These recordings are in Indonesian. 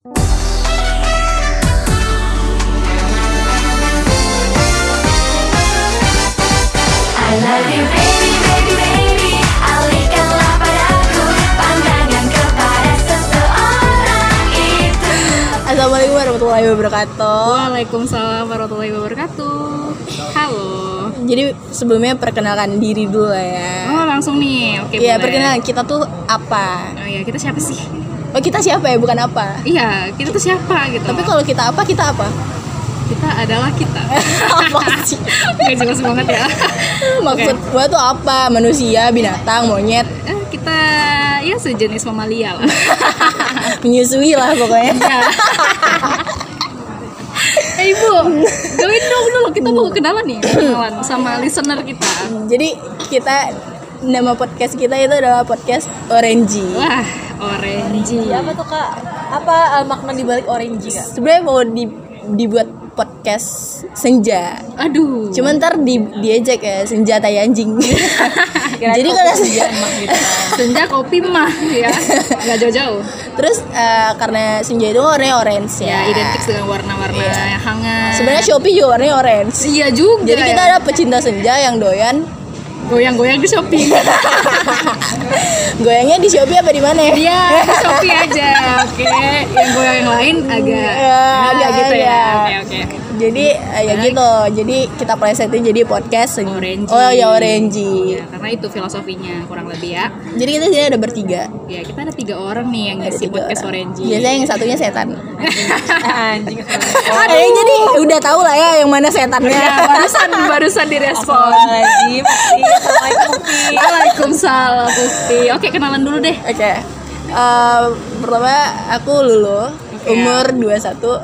I love you baby baby baby Alihkanlah padaku pandangan kepada seseorang itu Assalamualaikum warahmatullahi wabarakatuh. Waalaikumsalam warahmatullahi wabarakatuh. Halo. Jadi sebelumnya perkenalkan diri dulu ya. Oh langsung nih, oke Iya boleh. perkenalan kita tuh apa? Oh iya kita siapa sih? Oh kita siapa ya bukan apa. Iya kita tuh siapa gitu. Tapi kalau kita apa kita apa? kita adalah kita. apa sih? Gak jelas banget ya. Maksud gua tuh apa? Manusia, binatang, monyet, Eh, kita ya sejenis mamalia lah. menyusui lah pokoknya. Ya. Eh ibu, join dong dulu kita mau kenalan nih, kenalan sama listener kita. Jadi kita nama podcast kita itu adalah podcast Orange. Wah, orange. apa tuh kak apa uh, makna dibalik orange kak Sebenarnya mau di- dibuat podcast senja. Aduh. Cuman ntar di diejek ya senja tai anjing. Jadi kalau senja senja kopi mah ya, nggak jauh-jauh. Terus eh, karena senja itu warnanya orange Ya, ya. identik dengan warna-warna yang hangat. Sebenarnya Shopee juga warnanya orange. Iya juga. Jadi kita ya. ada pecinta senja yang doyan goyang-goyang di Shopee. goyangnya di Shopee apa di mana ya? Iya, di Shopee aja. Oke, yang goyang yang lain agak Ya, agak gitu ya. ya. Oke, oke. Jadi eh, ya gitu. Jadi kita plesetin jadi podcast Orange. Oh ya orange. Ya, karena itu filosofinya kurang lebih ya. Jadi kita sini ada bertiga. Ya, kita ada tiga orang nih yang ngisi podcast orang. Orange. Biasanya yang satunya setan. anjing Eh, jadi udah tahu lah ya yang mana setannya. Ya, barusan barusan direspon. Pi. Waalaikumsalam Bukti. Oke, kenalan dulu deh. Oke. Eh, pertama aku Lulu, umur 21.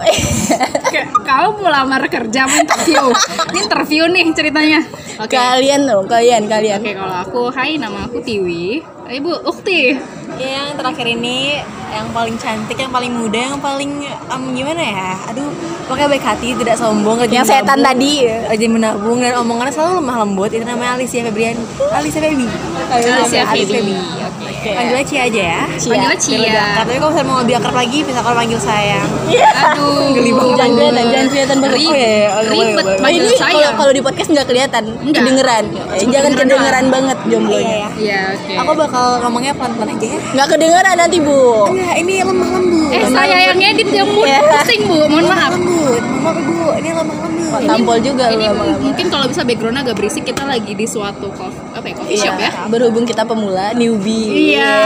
Kayak Kau mau lamar kerja, mau interview. Ini interview nih ceritanya. Oke. Kalian dong, kalian, kalian. Oke, kalau aku, hai nama aku Tiwi. Eh, Ibu, Ukti. Ya, yang terakhir ini yang paling cantik yang paling muda yang paling em, gimana ya aduh pokoknya baik hati tidak sombong rajin Yang setan tadi. rajin menabung dan omongannya selalu lemah lembut itu namanya Alicia Febrian Alicia Baby Alicia Febi. Oke. Panggilnya Cia aja ya Cia. Panggilnya Cia. Katanya kalau misalnya mau lebih akrab lagi bisa kalau panggil sayang Aduh. Geli banget. Jangan jangan kelihatan banget. Oh, iya, iya. Boleh, ribet. Oh, panggil ini saya. kalau kalau di podcast nggak kelihatan, kedengeran. Jangan kedengeran banget jomblonya. Iya ya Iya, oke. aku bakal ngomongnya pelan-pelan aja ya Nggak kedengeran nanti bu. Enggak, ini lemah lembut Eh, saya yang edit yang mood Iya. pusing, Bu. Mohon maaf. lembut maaf ibu ini lemah lembut Kok tampol juga Ini lu lama-lama. mungkin kalau bisa background agak berisik kita lagi di suatu coffee, apa ya, coffee shop ya. Berhubung kita pemula, newbie. Iya,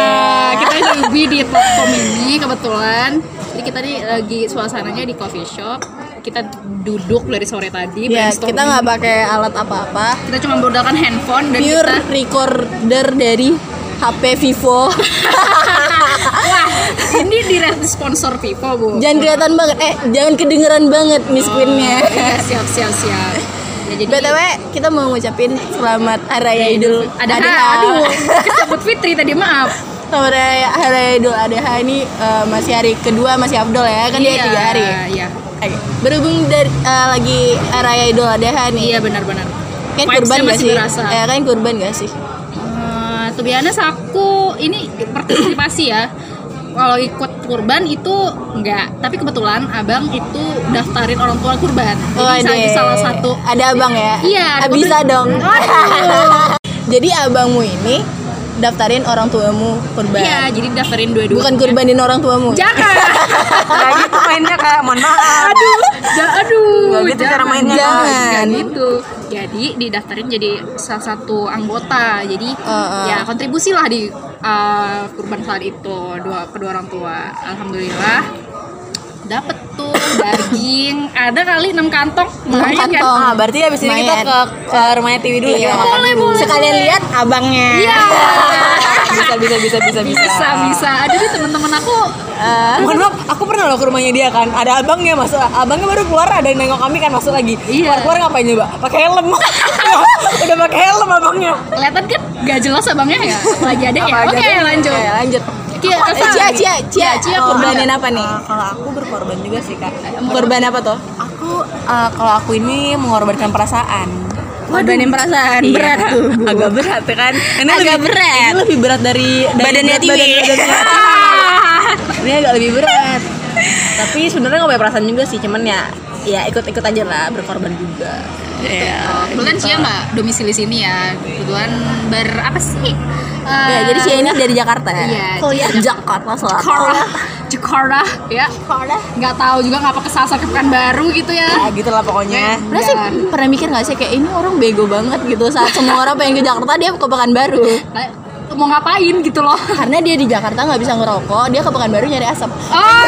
kita newbie di platform ini kebetulan. Jadi kita nih lagi suasananya di coffee shop. Kita duduk dari sore tadi Ya, kita nggak pakai alat apa-apa. kita cuma menggunakan handphone dan Pure kita recorder dari HP Vivo. wah ini di sponsor Vivo bu jangan kelihatan banget, eh jangan kedengeran banget Miss Queen-nya. iya, siap siap siap ya, jadi BTW kita mau ngucapin selamat Hari Raya Idul ada Adha. aduh kesebut Fitri tadi maaf Selamat Hari Raya, Idul Adha ini eh, masih hari kedua masih Abdul ya kan dia Iya, tiga hari. iya Oke. Berhubung dari eh, lagi Hari Raya Idul Adha nih. iya benar-benar Kan Vibes-nya kurban gak sih? berasa. Ya kan kurban gak sih? To be honest, aku ini partisipasi ya kalau ikut kurban itu enggak tapi kebetulan abang itu daftarin orang tua kurban jadi saya deh. salah satu Ada abang ya? Iya, Ah, bisa dong. Jadi abangmu ini daftarin orang tuamu kurban. iya jadi daftarin dua-dua Bukan kurbanin orang tuamu. jangan Gak gitu mainnya kak, mohon maaf aduh ja- aduh gitu cara mainnya. Jangan. Nggak gitu jadi didaftarin jadi salah satu anggota. Jadi uh. ya kontribusi lah di uh, kurban saat itu dua kedua orang tua. Alhamdulillah dapet tuh daging ada kali enam kantong Enam Lumayan kan? kantong. Ah, berarti abis ini kita ke, ke rumahnya Tiwi dulu Iya. ya makan Boleh, dulu. boleh. Sekalian lihat abangnya. Iya. bisa bisa bisa bisa bisa bisa bisa ada nih teman-teman aku Eh, Mohon maaf, aku pernah loh ke rumahnya dia kan. Ada abangnya masuk, abangnya baru keluar ada yang nengok kami kan masuk lagi. Iya. Keluar, keluar ngapain coba? Pakai helm. Udah pakai helm abangnya. kelihatan kan gak jelas abangnya ya lagi ada ya oke lanjut Oke, lanjut. Kia. Cia, Cia, Cia, Cia, kurbanin apa nih? Ah, kalau aku berkorban juga sih kak. Kurban apa tuh? Aku ah, kalau aku ini mengorbankan perasaan. Korbanin perasaan Iya. berat tuh. Bu. Agak berat ya kan? Ini Agak lebih, berat. Ini lebih berat dari, dari Badannya berat badan- badannya. ini agak lebih berat. tapi sebenarnya nggak punya perasaan juga sih cuman ya ya ikut-ikut aja lah berkorban juga. Oh, kebetulan Cia nggak domisili sini ya. Kebetulan ber apa sih? Ya Eh, jadi Cia ini dari Jakarta ya? Iya, oh ya Cia- Jakarta Selatan Jakarta. Jakarta ya. Nggak tahu juga ngapa kesasar ke Pekanbaru gitu ya. Ya gitu lah pokoknya Pernah sih Ya. pernah mikir gak sih kayak ini orang bego banget gitu. Saat semua orang pengen ke Jakarta dia ke Pekanbaru. Kayak, mau ngapain gitu loh. Karena dia di Jakarta nggak bisa ngerokok dia ke Pekanbaru nyari asap. Oh,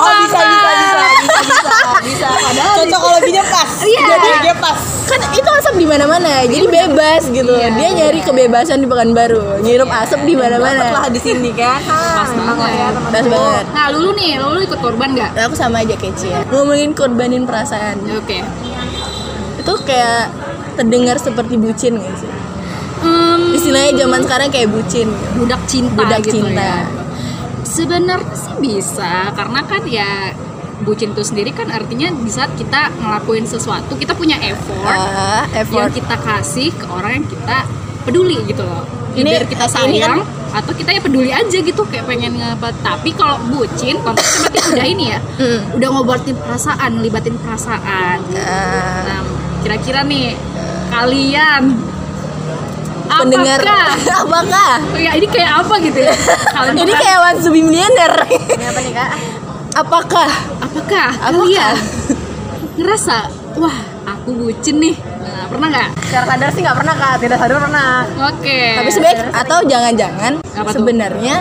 oh bisa bisa bisa bisa bisa bisa. Padahal Cocok kalau gini pas. Iya. Jadi dia pas. kan itu asap di mana-mana jadi bebas gitu. Iya. dia nyari kebebasan di Pekanbaru ngirup asap di Lah mana-mana. di sini kan. pas banget. Bebas banget. Nah lulu nih lulu ikut korban nggak? Nah, aku sama aja kayak Cia ngomongin korbanin perasaan. Oke. Itu kayak terdengar seperti bucin gak sih? Em, istilahnya zaman sekarang kayak bucin. Budak cinta Budak gitu cinta. ya. Sebenarnya sih bisa karena kan ya bucin itu sendiri kan artinya di saat kita ngelakuin sesuatu kita punya effort yang effort. kita kasih ke orang yang kita peduli gitu loh. Ini- Either kita ini sayang kan- atau kita ya peduli aja gitu kayak pengen ngapa tapi kalau bucin konteksnya berarti udah ini ya Mm. udah ngobatin perasaan libatin perasaan. Ah, nah kira-kira nih kalian pendengar apakah apakah ya ini kayak apa gitu ya kalian ini kayak want to be millionaire ini apa nih kak apakah apakah Apakah? kalian ngerasa wah aku bucin nih nah, pernah nggak Secara sadar sih nggak pernah kak. Tidak sadar pernah. oke tapi sebaik atau jangan-jangan Apa tuh? sebenarnya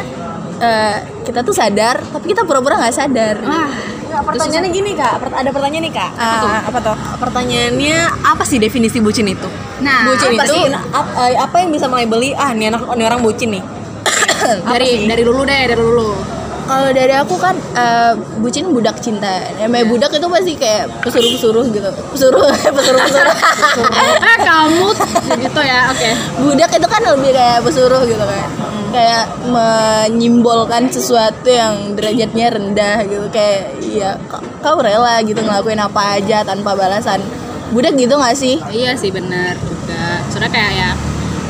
eh, kita tuh sadar tapi kita pura-pura nggak sadar wah Nggak, pertanyaannya gini kak. Ada pertanyaan nih kak. tuh? Ah, apa tuh? Pertanyaannya apa sih definisi bucin itu? Nah Bucin apa itu- sih? Ap- eh, apa yang bisa melabeli ah ini anak ini orang bucin nih? dari dari dulu deh dari dulu Kalau dari aku kan eh, bucin budak cinta. Namanya budak itu pasti kayak pesuruh-pesuruh gitu. Pesuruh, pesuruh-pesuruh. ah kamu gitu ya oke budak itu kan lebih kayak pesuruh gitu kan. Kayak menyimbolkan sesuatu yang derajatnya rendah gitu kayak ya ka- kau rela gitu ngelakuin apa aja tanpa balasan. Budak gitu gak sih? iya sih benar soalnya kayak ya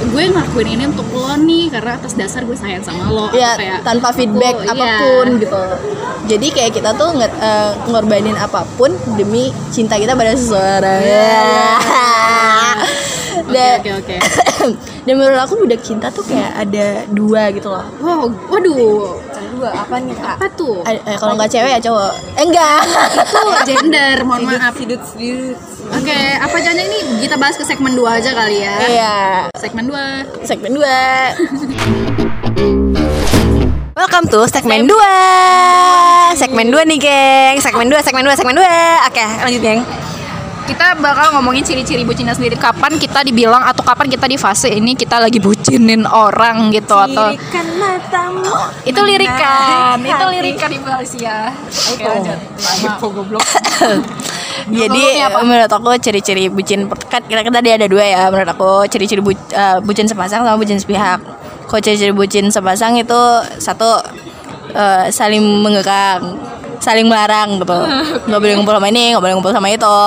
gue ngelakuin ini untuk lo nih karena atas dasar gue sayang sama lo. Ya kayak tanpa feedback oh, iya. apa pun gitu. Jadi kayak kita tuh nge- eh, ngorbanin apa pun demi cinta kita pada seseorang. Oke dan, oke oke dan menurut aku budak cinta tuh kayak ada dua gitu loh. Wow waduh. Dua apa nih kak? apa tuh? Eh, kalau nggak cewek ya cowok. Eh enggak itu gender mohon maaf. Sidut sidut. Oke, apa jangan ini kita bahas ke segmen 2 aja kali ya? iya Segmen 2. segmen dua Welcome to segmen 2 Segmen 2 nih geng Segmen 2, segmen 2, segmen 2 Oke lanjut geng Kita bakal ngomongin ciri-ciri bucinnya sendiri. Kapan kita dibilang atau kapan kita di fase ini kita lagi bucinin orang gitu atau matamu itu lirikan, itu lirikan di Malaysia. Oke, lanjut. Maaf, goblok. Jadi menurut aku ciri-ciri bucin kan kita tadi ada dua ya menurut aku ciri-ciri bu- eh, bucin sepasang sama bucin sepihak. Kalau ciri-ciri bucin sepasang itu satu eh, saling mengekang, saling melarang gitu. Nggak boleh ngumpul sama ini, nggak boleh ngumpul sama itu.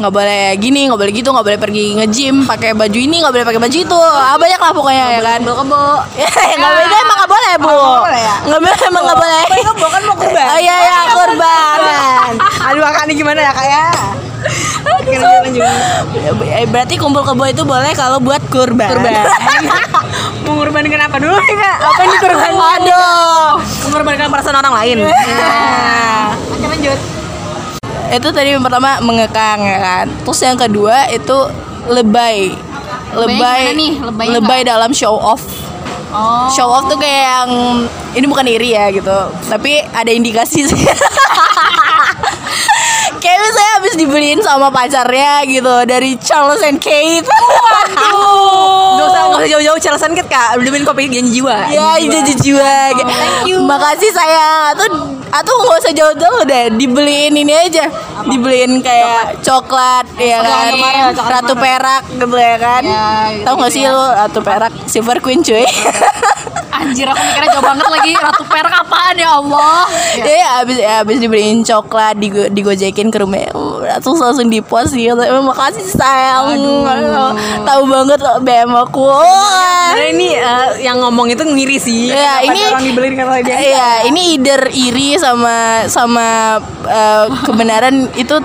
Nggak boleh gini, nggak boleh gitu, nggak boleh pergi nge-gym pakai baju ini, nggak boleh pakai baju itu. Ah, banyak lah pokoknya ya kan. Kebo. Ya, nggak boleh emang nggak boleh, Bu. Nggak boleh, emang nggak boleh. Kebo kan mau kurban Oh iya ya kurban. Aduh ini gimana ya kak ya Eh, Berarti kumpul kebo itu boleh kalau buat kurban. Kurban Mengorbankan apa dulu nih kak? Apa ini kurban? Aduh. Mengorbankan perasaan orang lain Nah, Oke lanjut Itu tadi yang pertama mengekang ya kan. Terus yang kedua itu lebay. Lebay. nih? Lebaynya lebay dalam show off. Oh. Show off tuh kayak yang ini bukan iri ya gitu. Tapi ada indikasi sih. kayak misalnya habis dibeliin sama pacarnya gitu dari Charles and Kate. Waduh. Gak usah, gak usah jauh-jauh celesan kit kak. Beliin kopi janji jiwa. Ya itu jiwa. Thank you. Makasih sayang. Atau atau nggak usah jauh-jauh deh. Dibeliin ini aja. Dibeliin kayak coklat, ya kan? kemarin, coklat Ratu perak gitu ya kan? Ya, gitu Tahu nggak sih lu Ratu perak? Silver Queen cuy Anjir aku mikirnya jauh banget lagi Ratu perak apaan ya Allah Ya, ya abis ya, abis dibeliin coklat digo, digojekin ke rumah terus langsung di post gitu makasih sayang tahu banget BM aku. Sebenarnya ini eh, yang ngomong itu ngiri sih. Ya, ini orang dibeliin karena dia. Iya, ini either iri sama sama eh, kebenaran itu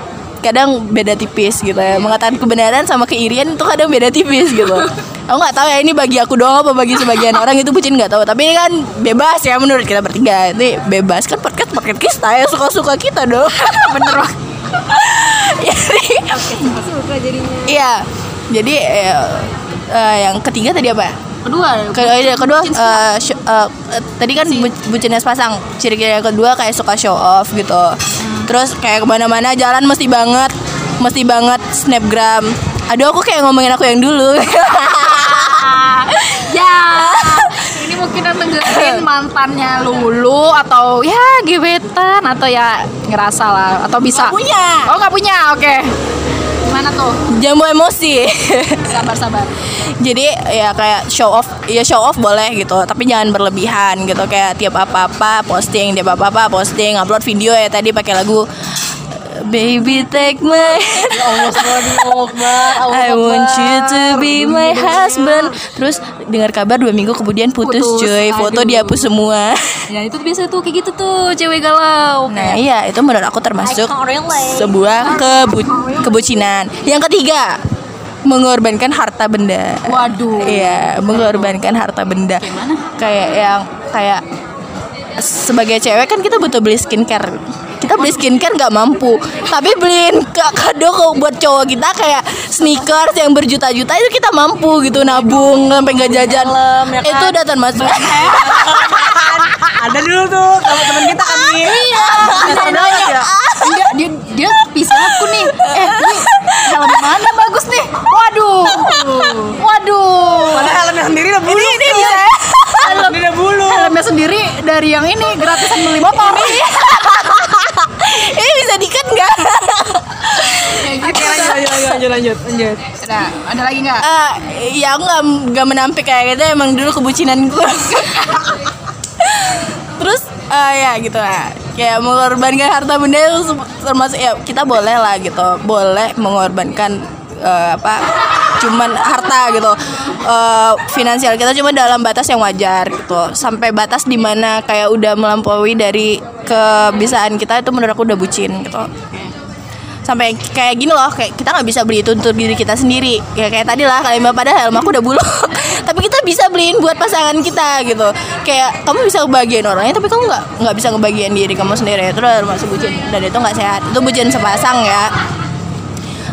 kadang beda tipis gitu ya. Mengatakan kebenaran sama keirian itu kadang beda tipis gitu. Aku nggak tahu ya ini bagi aku doang apa bagi sebagian orang itu bucin nggak tahu. Tapi ini kan bebas ya menurut kita bertiga. Ini bebas kan podcast podcast kita ya suka-suka kita dong. Bener banget. Jadi Iya. Jadi eh, eh, yang ketiga tadi apa? Kedua Kedua, kedua eh, sho- eh, eh, tadi kan bu- bucinnya sepasang. Ciri-ciri yang kedua kayak suka show off gitu. Terus kayak ke mana-mana jalan mesti banget, mesti banget snapgram. Aduh aku kayak ngomongin aku yang dulu. Ya Ini mungkin yang dengerin mantannya Lulu Atau ya gebetan Atau ya ngerasa lah Atau bisa Nggak punya. Oh gak punya oke Gimana tuh Jamu emosi. Sabar-sabar Jadi ya kayak show off, ya show off boleh gitu, tapi jangan berlebihan gitu. Kayak tiap apa-apa posting, tiap apa-apa posting, upload video ya tadi pakai lagu Baby take my I want you to be my husband. Terus dengar kabar dua minggu kemudian putus, Putus, cuy. Foto aduh. dihapus semua. Ya itu biasa tuh kayak gitu tuh Cewek galau. Nah iya itu menurut aku termasuk sebuah kebu- kebucinan. Yang ketiga Mengorbankan harta benda. Waduh. Iya, mengorbankan harta benda. Kayak yang kayak sebagai cewek kan kita butuh beli skincare. Kita beli skincare nggak mampu, tapi beliin ka- kado buat cowok kita kayak sneakers yang berjuta-juta itu kita mampu gitu nabung sampai nggak jajan. Itu udah termasuk. Ada dulu tuh teman-teman kita kan nih. Iya banget ya. Enggak dia dia pisah aku nih Eh ini helm mana bagus nih Waduh Waduh Padahal helmnya sendiri udah bulu. Ini bisa. Helm, udah bulu. helmnya sendiri dari yang ini gratisan beli motor Ini bisa dikat nggak? Kayak gitu Oke lanjut lanjut lanjut lanjut. Nah, ada lagi nggak? Ah, ya aku nggak nggak menampik kayak gitu emang dulu kebucinan gue terus ah, ya gitu lah. Kayak mengorbankan harta benda itu termasuk ya kita boleh lah gitu. Boleh mengorbankan eh, apa cuman harta gitu. Eh, finansial kita cuma dalam batas yang wajar gitu. Sampai batas di mana kayak udah melampaui dari kebiasaan kita itu menurut aku udah bucin gitu sampai kayak gini loh kayak kita nggak bisa beli itu untuk diri kita sendiri. Ya kayak tadi lah kalian padahal aku udah buluk tapi kita bisa beliin buat pasangan kita gitu. Kayak kamu bisa ngebagian orangnya tapi kamu nggak nggak bisa ngebagian diri kamu sendiri. Itu udah termasuk bucin dan itu nggak sehat. Itu bucin sepasang ya.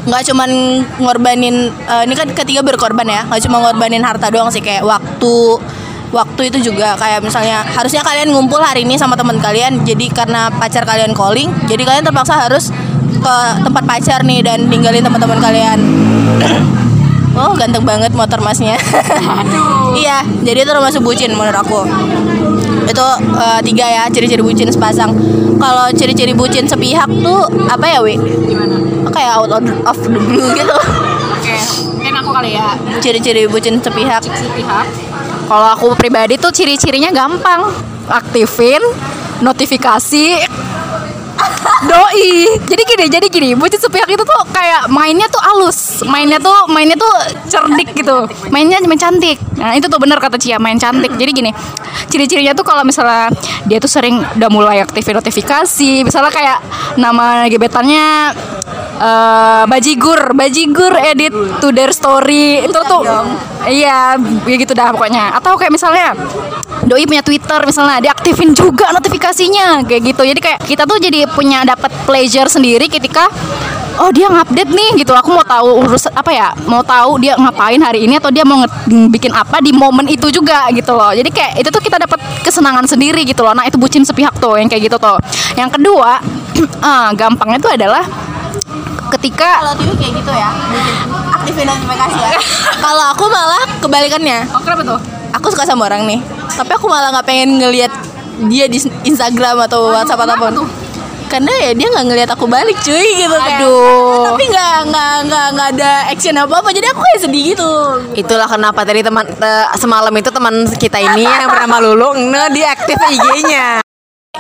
Nggak cuman ngorbanin eh, ini kan ketiga berkorban ya. Nggak cuma ngorbanin harta doang sih kayak waktu. Waktu itu juga kayak misalnya harusnya kalian ngumpul hari ini sama teman kalian jadi karena pacar kalian calling jadi kalian terpaksa harus ke tempat pacar nih dan ninggalin teman-teman kalian oh ganteng banget motor masnya iya jadi itu termasuk bucin menurut aku itu eh, tiga ya ciri-ciri bucin sepasang kalau ciri-ciri bucin sepihak tuh apa ya wi Gimana? kayak out of of the blue gitu Oke, mungkin aku kali ya. ciri-ciri bucin sepihak Sepihak. Kalau aku pribadi tuh ciri-cirinya gampang. Aktifin notifikasi doi. Jadi gini jadi gini bucin sepihak itu tuh kayak mainnya tuh halus. Mainnya tuh mainnya tuh cerdik gitu. Mainnya main cantik. Nah itu tuh bener kata Cia main cantik. Jadi gini ciri-cirinya tuh kalau misalnya dia tuh sering udah mulai aktifin notifikasi misalnya kayak nama gebetannya eh bajigur bajigur edit to their story. Itu tuh iya ya gitu dah pokoknya. Atau kayak misalnya doi punya twitter misalnya diaktifin juga notifikasinya kayak gitu. Jadi kayak kita tuh jadi punya dapat pleasure sendiri ketika oh dia ngupdate nih gitu. Aku mau tahu urus apa ya mau tahu dia ngapain hari ini atau dia mau bikin apa di momen itu juga gitu loh. Jadi kayak itu tuh kita dapat kesenangan sendiri gitu loh. Nah itu bucin sepihak tuh yang kayak gitu tuh. Yang kedua ah, gampangnya tuh adalah ketika kalau kayak gitu ya aktifin notifikasi ya. Kalau aku malah kebalikannya. Oh kenapa tuh? Aku suka sama orang nih. Tapi aku malah nggak pengen ngelihat dia di Instagram atau WhatsApp kenapa ataupun. tuh? karena ya dia nggak ngelihat aku balik cuy gitu. Aduh. tapi nggak nggak nggak nggak ada action apa apa jadi aku kayak sedih gitu. Itulah kenapa tadi teman te- semalam itu teman kita ini yang bernama Lulu nge di aktif IG-nya.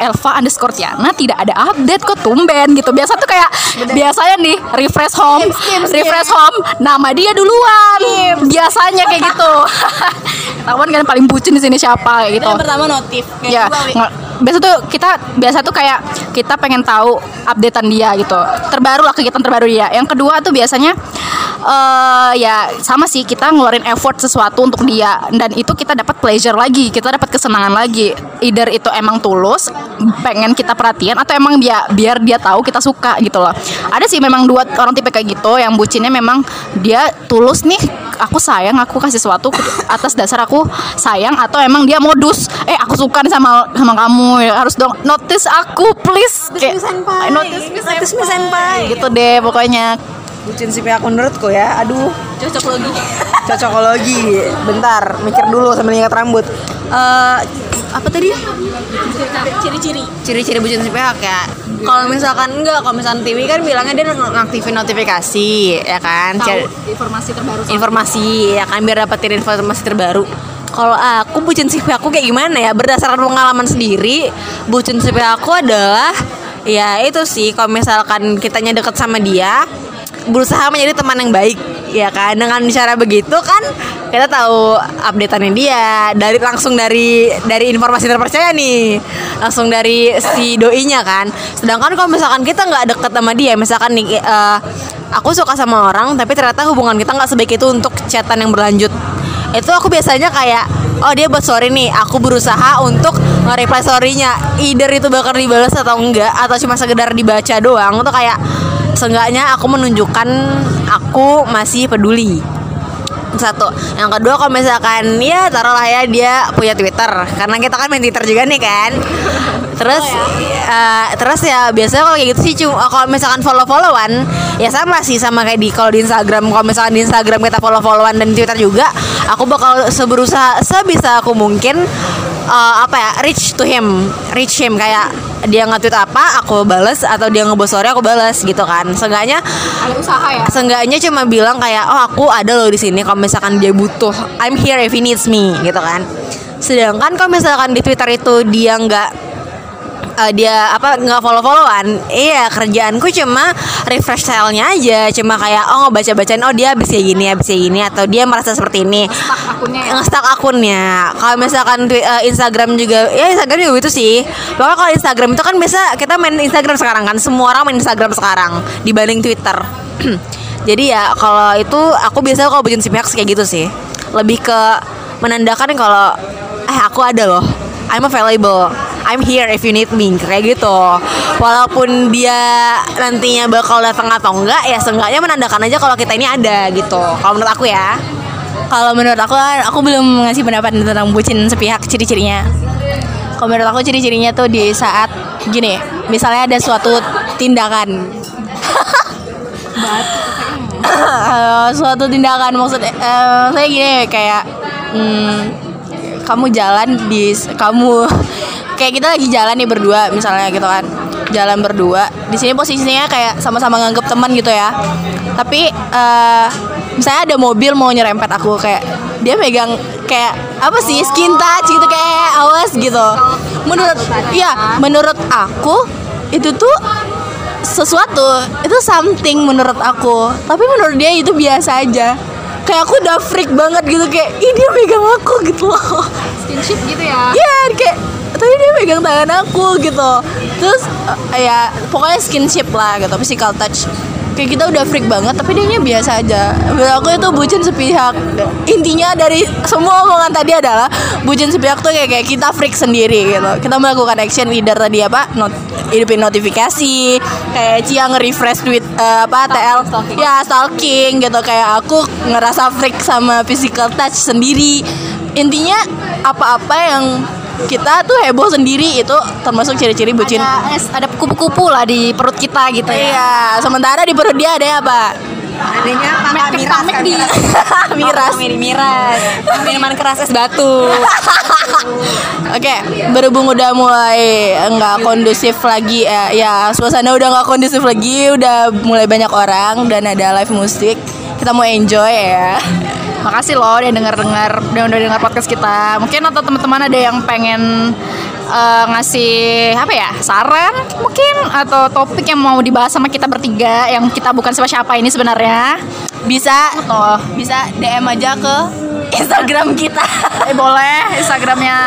Elva underscore Tiana tidak ada update kok tumben gitu. Biasa tuh kayak biasanya nih refresh home refresh home nama dia duluan. Biasanya kayak gitu. Ketahuan kan paling bucin di sini siapa kayak gitu. Yang pertama notif. Kayak ya biasa tuh kita biasa tuh kayak kita pengen tahu updatean dia gitu. Terbaru lah kegiatan terbaru dia. Yang kedua tuh biasanya eh ya sama sih kita ngeluarin effort sesuatu untuk dia. Dan itu kita dapat pleasure lagi kita dapat kesenangan lagi. Either itu emang tulus pengen kita perhatian atau emang dia biar dia tahu kita suka gitu loh. Ada sih memang dua orang tipe kayak gitu yang bucinnya memang dia tulus nih aku sayang aku kasih sesuatu atas dasar aku sayang atau emang dia modus eh aku suka nih sama sama kamu ya, harus dong notice aku please kayak notice me Notice me, senpai. gitu deh pokoknya Bucin si pihak menurutku ya. Aduh, cocok lagi cocokologi. Bentar, mikir dulu sambil nyikat rambut. Eh apa tadi? ciri-ciri Ciri-ciri bucin si pihak ya. Kalau misalkan enggak, kalau misalkan TV kan bilangnya dia ng- ngaktifin notifikasi, ya kan? Cari- informasi terbaru informasi ya kan biar dapetin informasi terbaru kalau aku bucin CV aku kayak gimana ya? Berdasarkan pengalaman sendiri bucin CV aku adalah ya itu sih kalau misalkan kitanya deket sama dia berusaha menjadi teman yang baik ya kan? Dengan cara begitu kan kita tahu updateannya dia. Dari langsung dari dari informasi terpercaya nih. Langsung dari si doinya kan. Sedangkan kalau misalkan kita nggak deket sama dia misalkan nih eh, aku suka sama orang tapi ternyata hubungan kita nggak sebaik itu untuk chatan yang berlanjut itu aku biasanya kayak oh dia buat story nih aku berusaha untuk nge-reply storynya. Either itu bakal dibalas atau enggak atau cuma sekedar dibaca doang. Tuh kayak seenggaknya aku menunjukkan aku masih peduli satu. Yang kedua kalau misalkan ya taruhlah ya dia punya twitter. Karena kita kan main twitter juga nih kan? Terus eh, terus ya biasanya kalau kayak gitu sih cuma kalau misalkan follow followan ya sama sih sama kayak di kalau di instagram kalau misalkan di instagram kita follow followan dan twitter juga aku bakal seberusaha sebisa aku mungkin eh, apa ya reach to him reach him kayak dia nge-tweet apa aku bales atau dia nge story aku bales gitu kan. Seenggaknya ada usaha ya? seenggaknya cuma bilang kayak oh aku ada loh di sini kalau misalkan dia butuh I'm here if he needs me gitu kan. Sedangkan kalau misalkan di Twitter itu dia nggak eh, dia apa nggak follow followan iya kerjaanku cuma refresh stylenya aja. Cuma kayak oh ngebaca bacain oh dia habis kayak gini habis kayak gini atau dia merasa seperti ini. Akunnya ya? Akunnya. Kalau misalkan eh, Instagram juga ya Instagram juga gitu sih. Pokoknya kalau Instagram itu kan biasa kita main Instagram sekarang kan. Semua orang main Instagram sekarang dibanding Twitter. Jadi ya kalau itu aku biasanya kalau bikin si pihak kayak gitu sih. Lebih ke menandakan kalau eh aku ada loh I'm available. I'm here if you need me kayak gitu. Walaupun dia nantinya bakal datang atau enggak ya seenggaknya menandakan aja kalau kita ini ada gitu. Kalau menurut aku ya. Kalau menurut aku aku belum ngasih pendapat tentang bucin sepihak ciri-cirinya. Kalau menurut aku ciri-cirinya tuh di saat gini misalnya ada suatu tindakan. Eh, suatu tindakan maksud eh, saya gini kayak hmm, kamu jalan di kamu kayak kita lagi jalan nih berdua misalnya gitu kan. Jalan berdua di sini posisinya kayak sama-sama nganggep teman gitu ya. Tapi eh, misalnya ada mobil mau nyerempet aku kayak dia megang kayak apa sih skin touch gitu kayak awas gitu. Menurut ya menurut aku itu tuh sesuatu itu something menurut aku. Tapi menurut dia itu biasa aja kayak aku udah freak banget gitu kayak ih dia megang aku gitu loh. Skinship gitu ya? Iya kayak tapi dia megang tangan aku gitu. Terus eh, ya pokoknya skinship lah gitu physical touch kayak kita udah freak banget tapi dia biasa aja. Menurut aku itu bucin sepihak. Intinya dari semua omongan tadi adalah bucin sepihak tuh kayak, kayak kita freak sendiri gitu. Kita melakukan action leader tadi apa not, hidupin notifikasi kayak Cia nge-refresh tweet eh, apa TL ya stalking gitu. Kayak aku ngerasa freak sama physical touch sendiri. Intinya apa-apa yang kita tuh heboh sendiri itu termasuk ciri-ciri bucin ada kupu-kupu lah di perut kita gitu ya Iya, sementara di perut dia ada apa? Adanya kakak Mek- miras kan di- miras. Miras. miras. Minuman keras es batu. Oke, berhubung udah mulai nggak kondusif lagi ya, ya suasana udah nggak kondusif lagi, udah mulai banyak orang dan ada live musik. Kita mau enjoy ya. Makasih loh udah denger-dengar udah udah dengar podcast kita. Mungkin atau teman-teman ada yang pengen eh, ngasih apa ya saran mungkin atau topik yang mau dibahas sama kita bertiga yang kita bukan siapa-siapa ini sebenarnya Bisa tuh, bisa DM aja ke Instagram kita. eh, boleh Instagramnya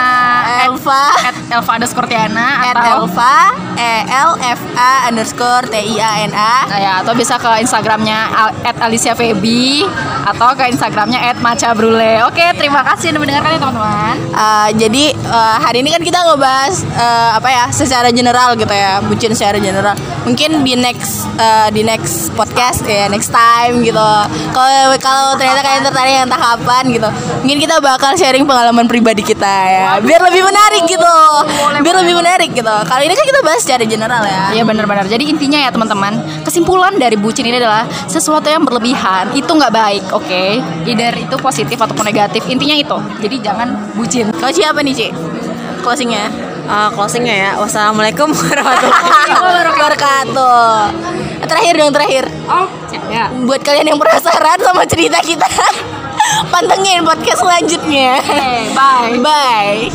Elva at Elva underscore Tiana at atau Elva E L F A underscore T I A N A. Nah, ya, atau bisa ke Instagramnya at Alicia Feby atau ke Instagramnya at Maca Brule. Oke, terima kasih udah mendengarkan ya teman-teman. Uh, jadi uh, hari ini kan kita ngebahas uh, apa ya secara general gitu ya bucin secara general mungkin di next uh, di next podcast ya next time gitu kalau kalau ternyata kalian tertarik entah kapan gitu mungkin kita bakal sharing pengalaman pribadi kita ya biar lebih menarik gitu biar lebih menarik gitu kali ini kan kita bahas secara general ya Iya benar-benar. Jadi intinya ya teman-teman, kesimpulan dari bucin ini adalah sesuatu yang berlebihan itu nggak baik, oke? Either itu positif ataupun negatif. Intinya itu. Jadi jangan bucin. kalau siapa nih Ci closingnya Eh, closingnya ya. Wassalamualaikum warahmatullahi wabarakatuh terakhir dong terakhir Oh, ya. buat kalian yang penasaran sama cerita kita Pantengin podcast selanjutnya. Okay, bye. Bye.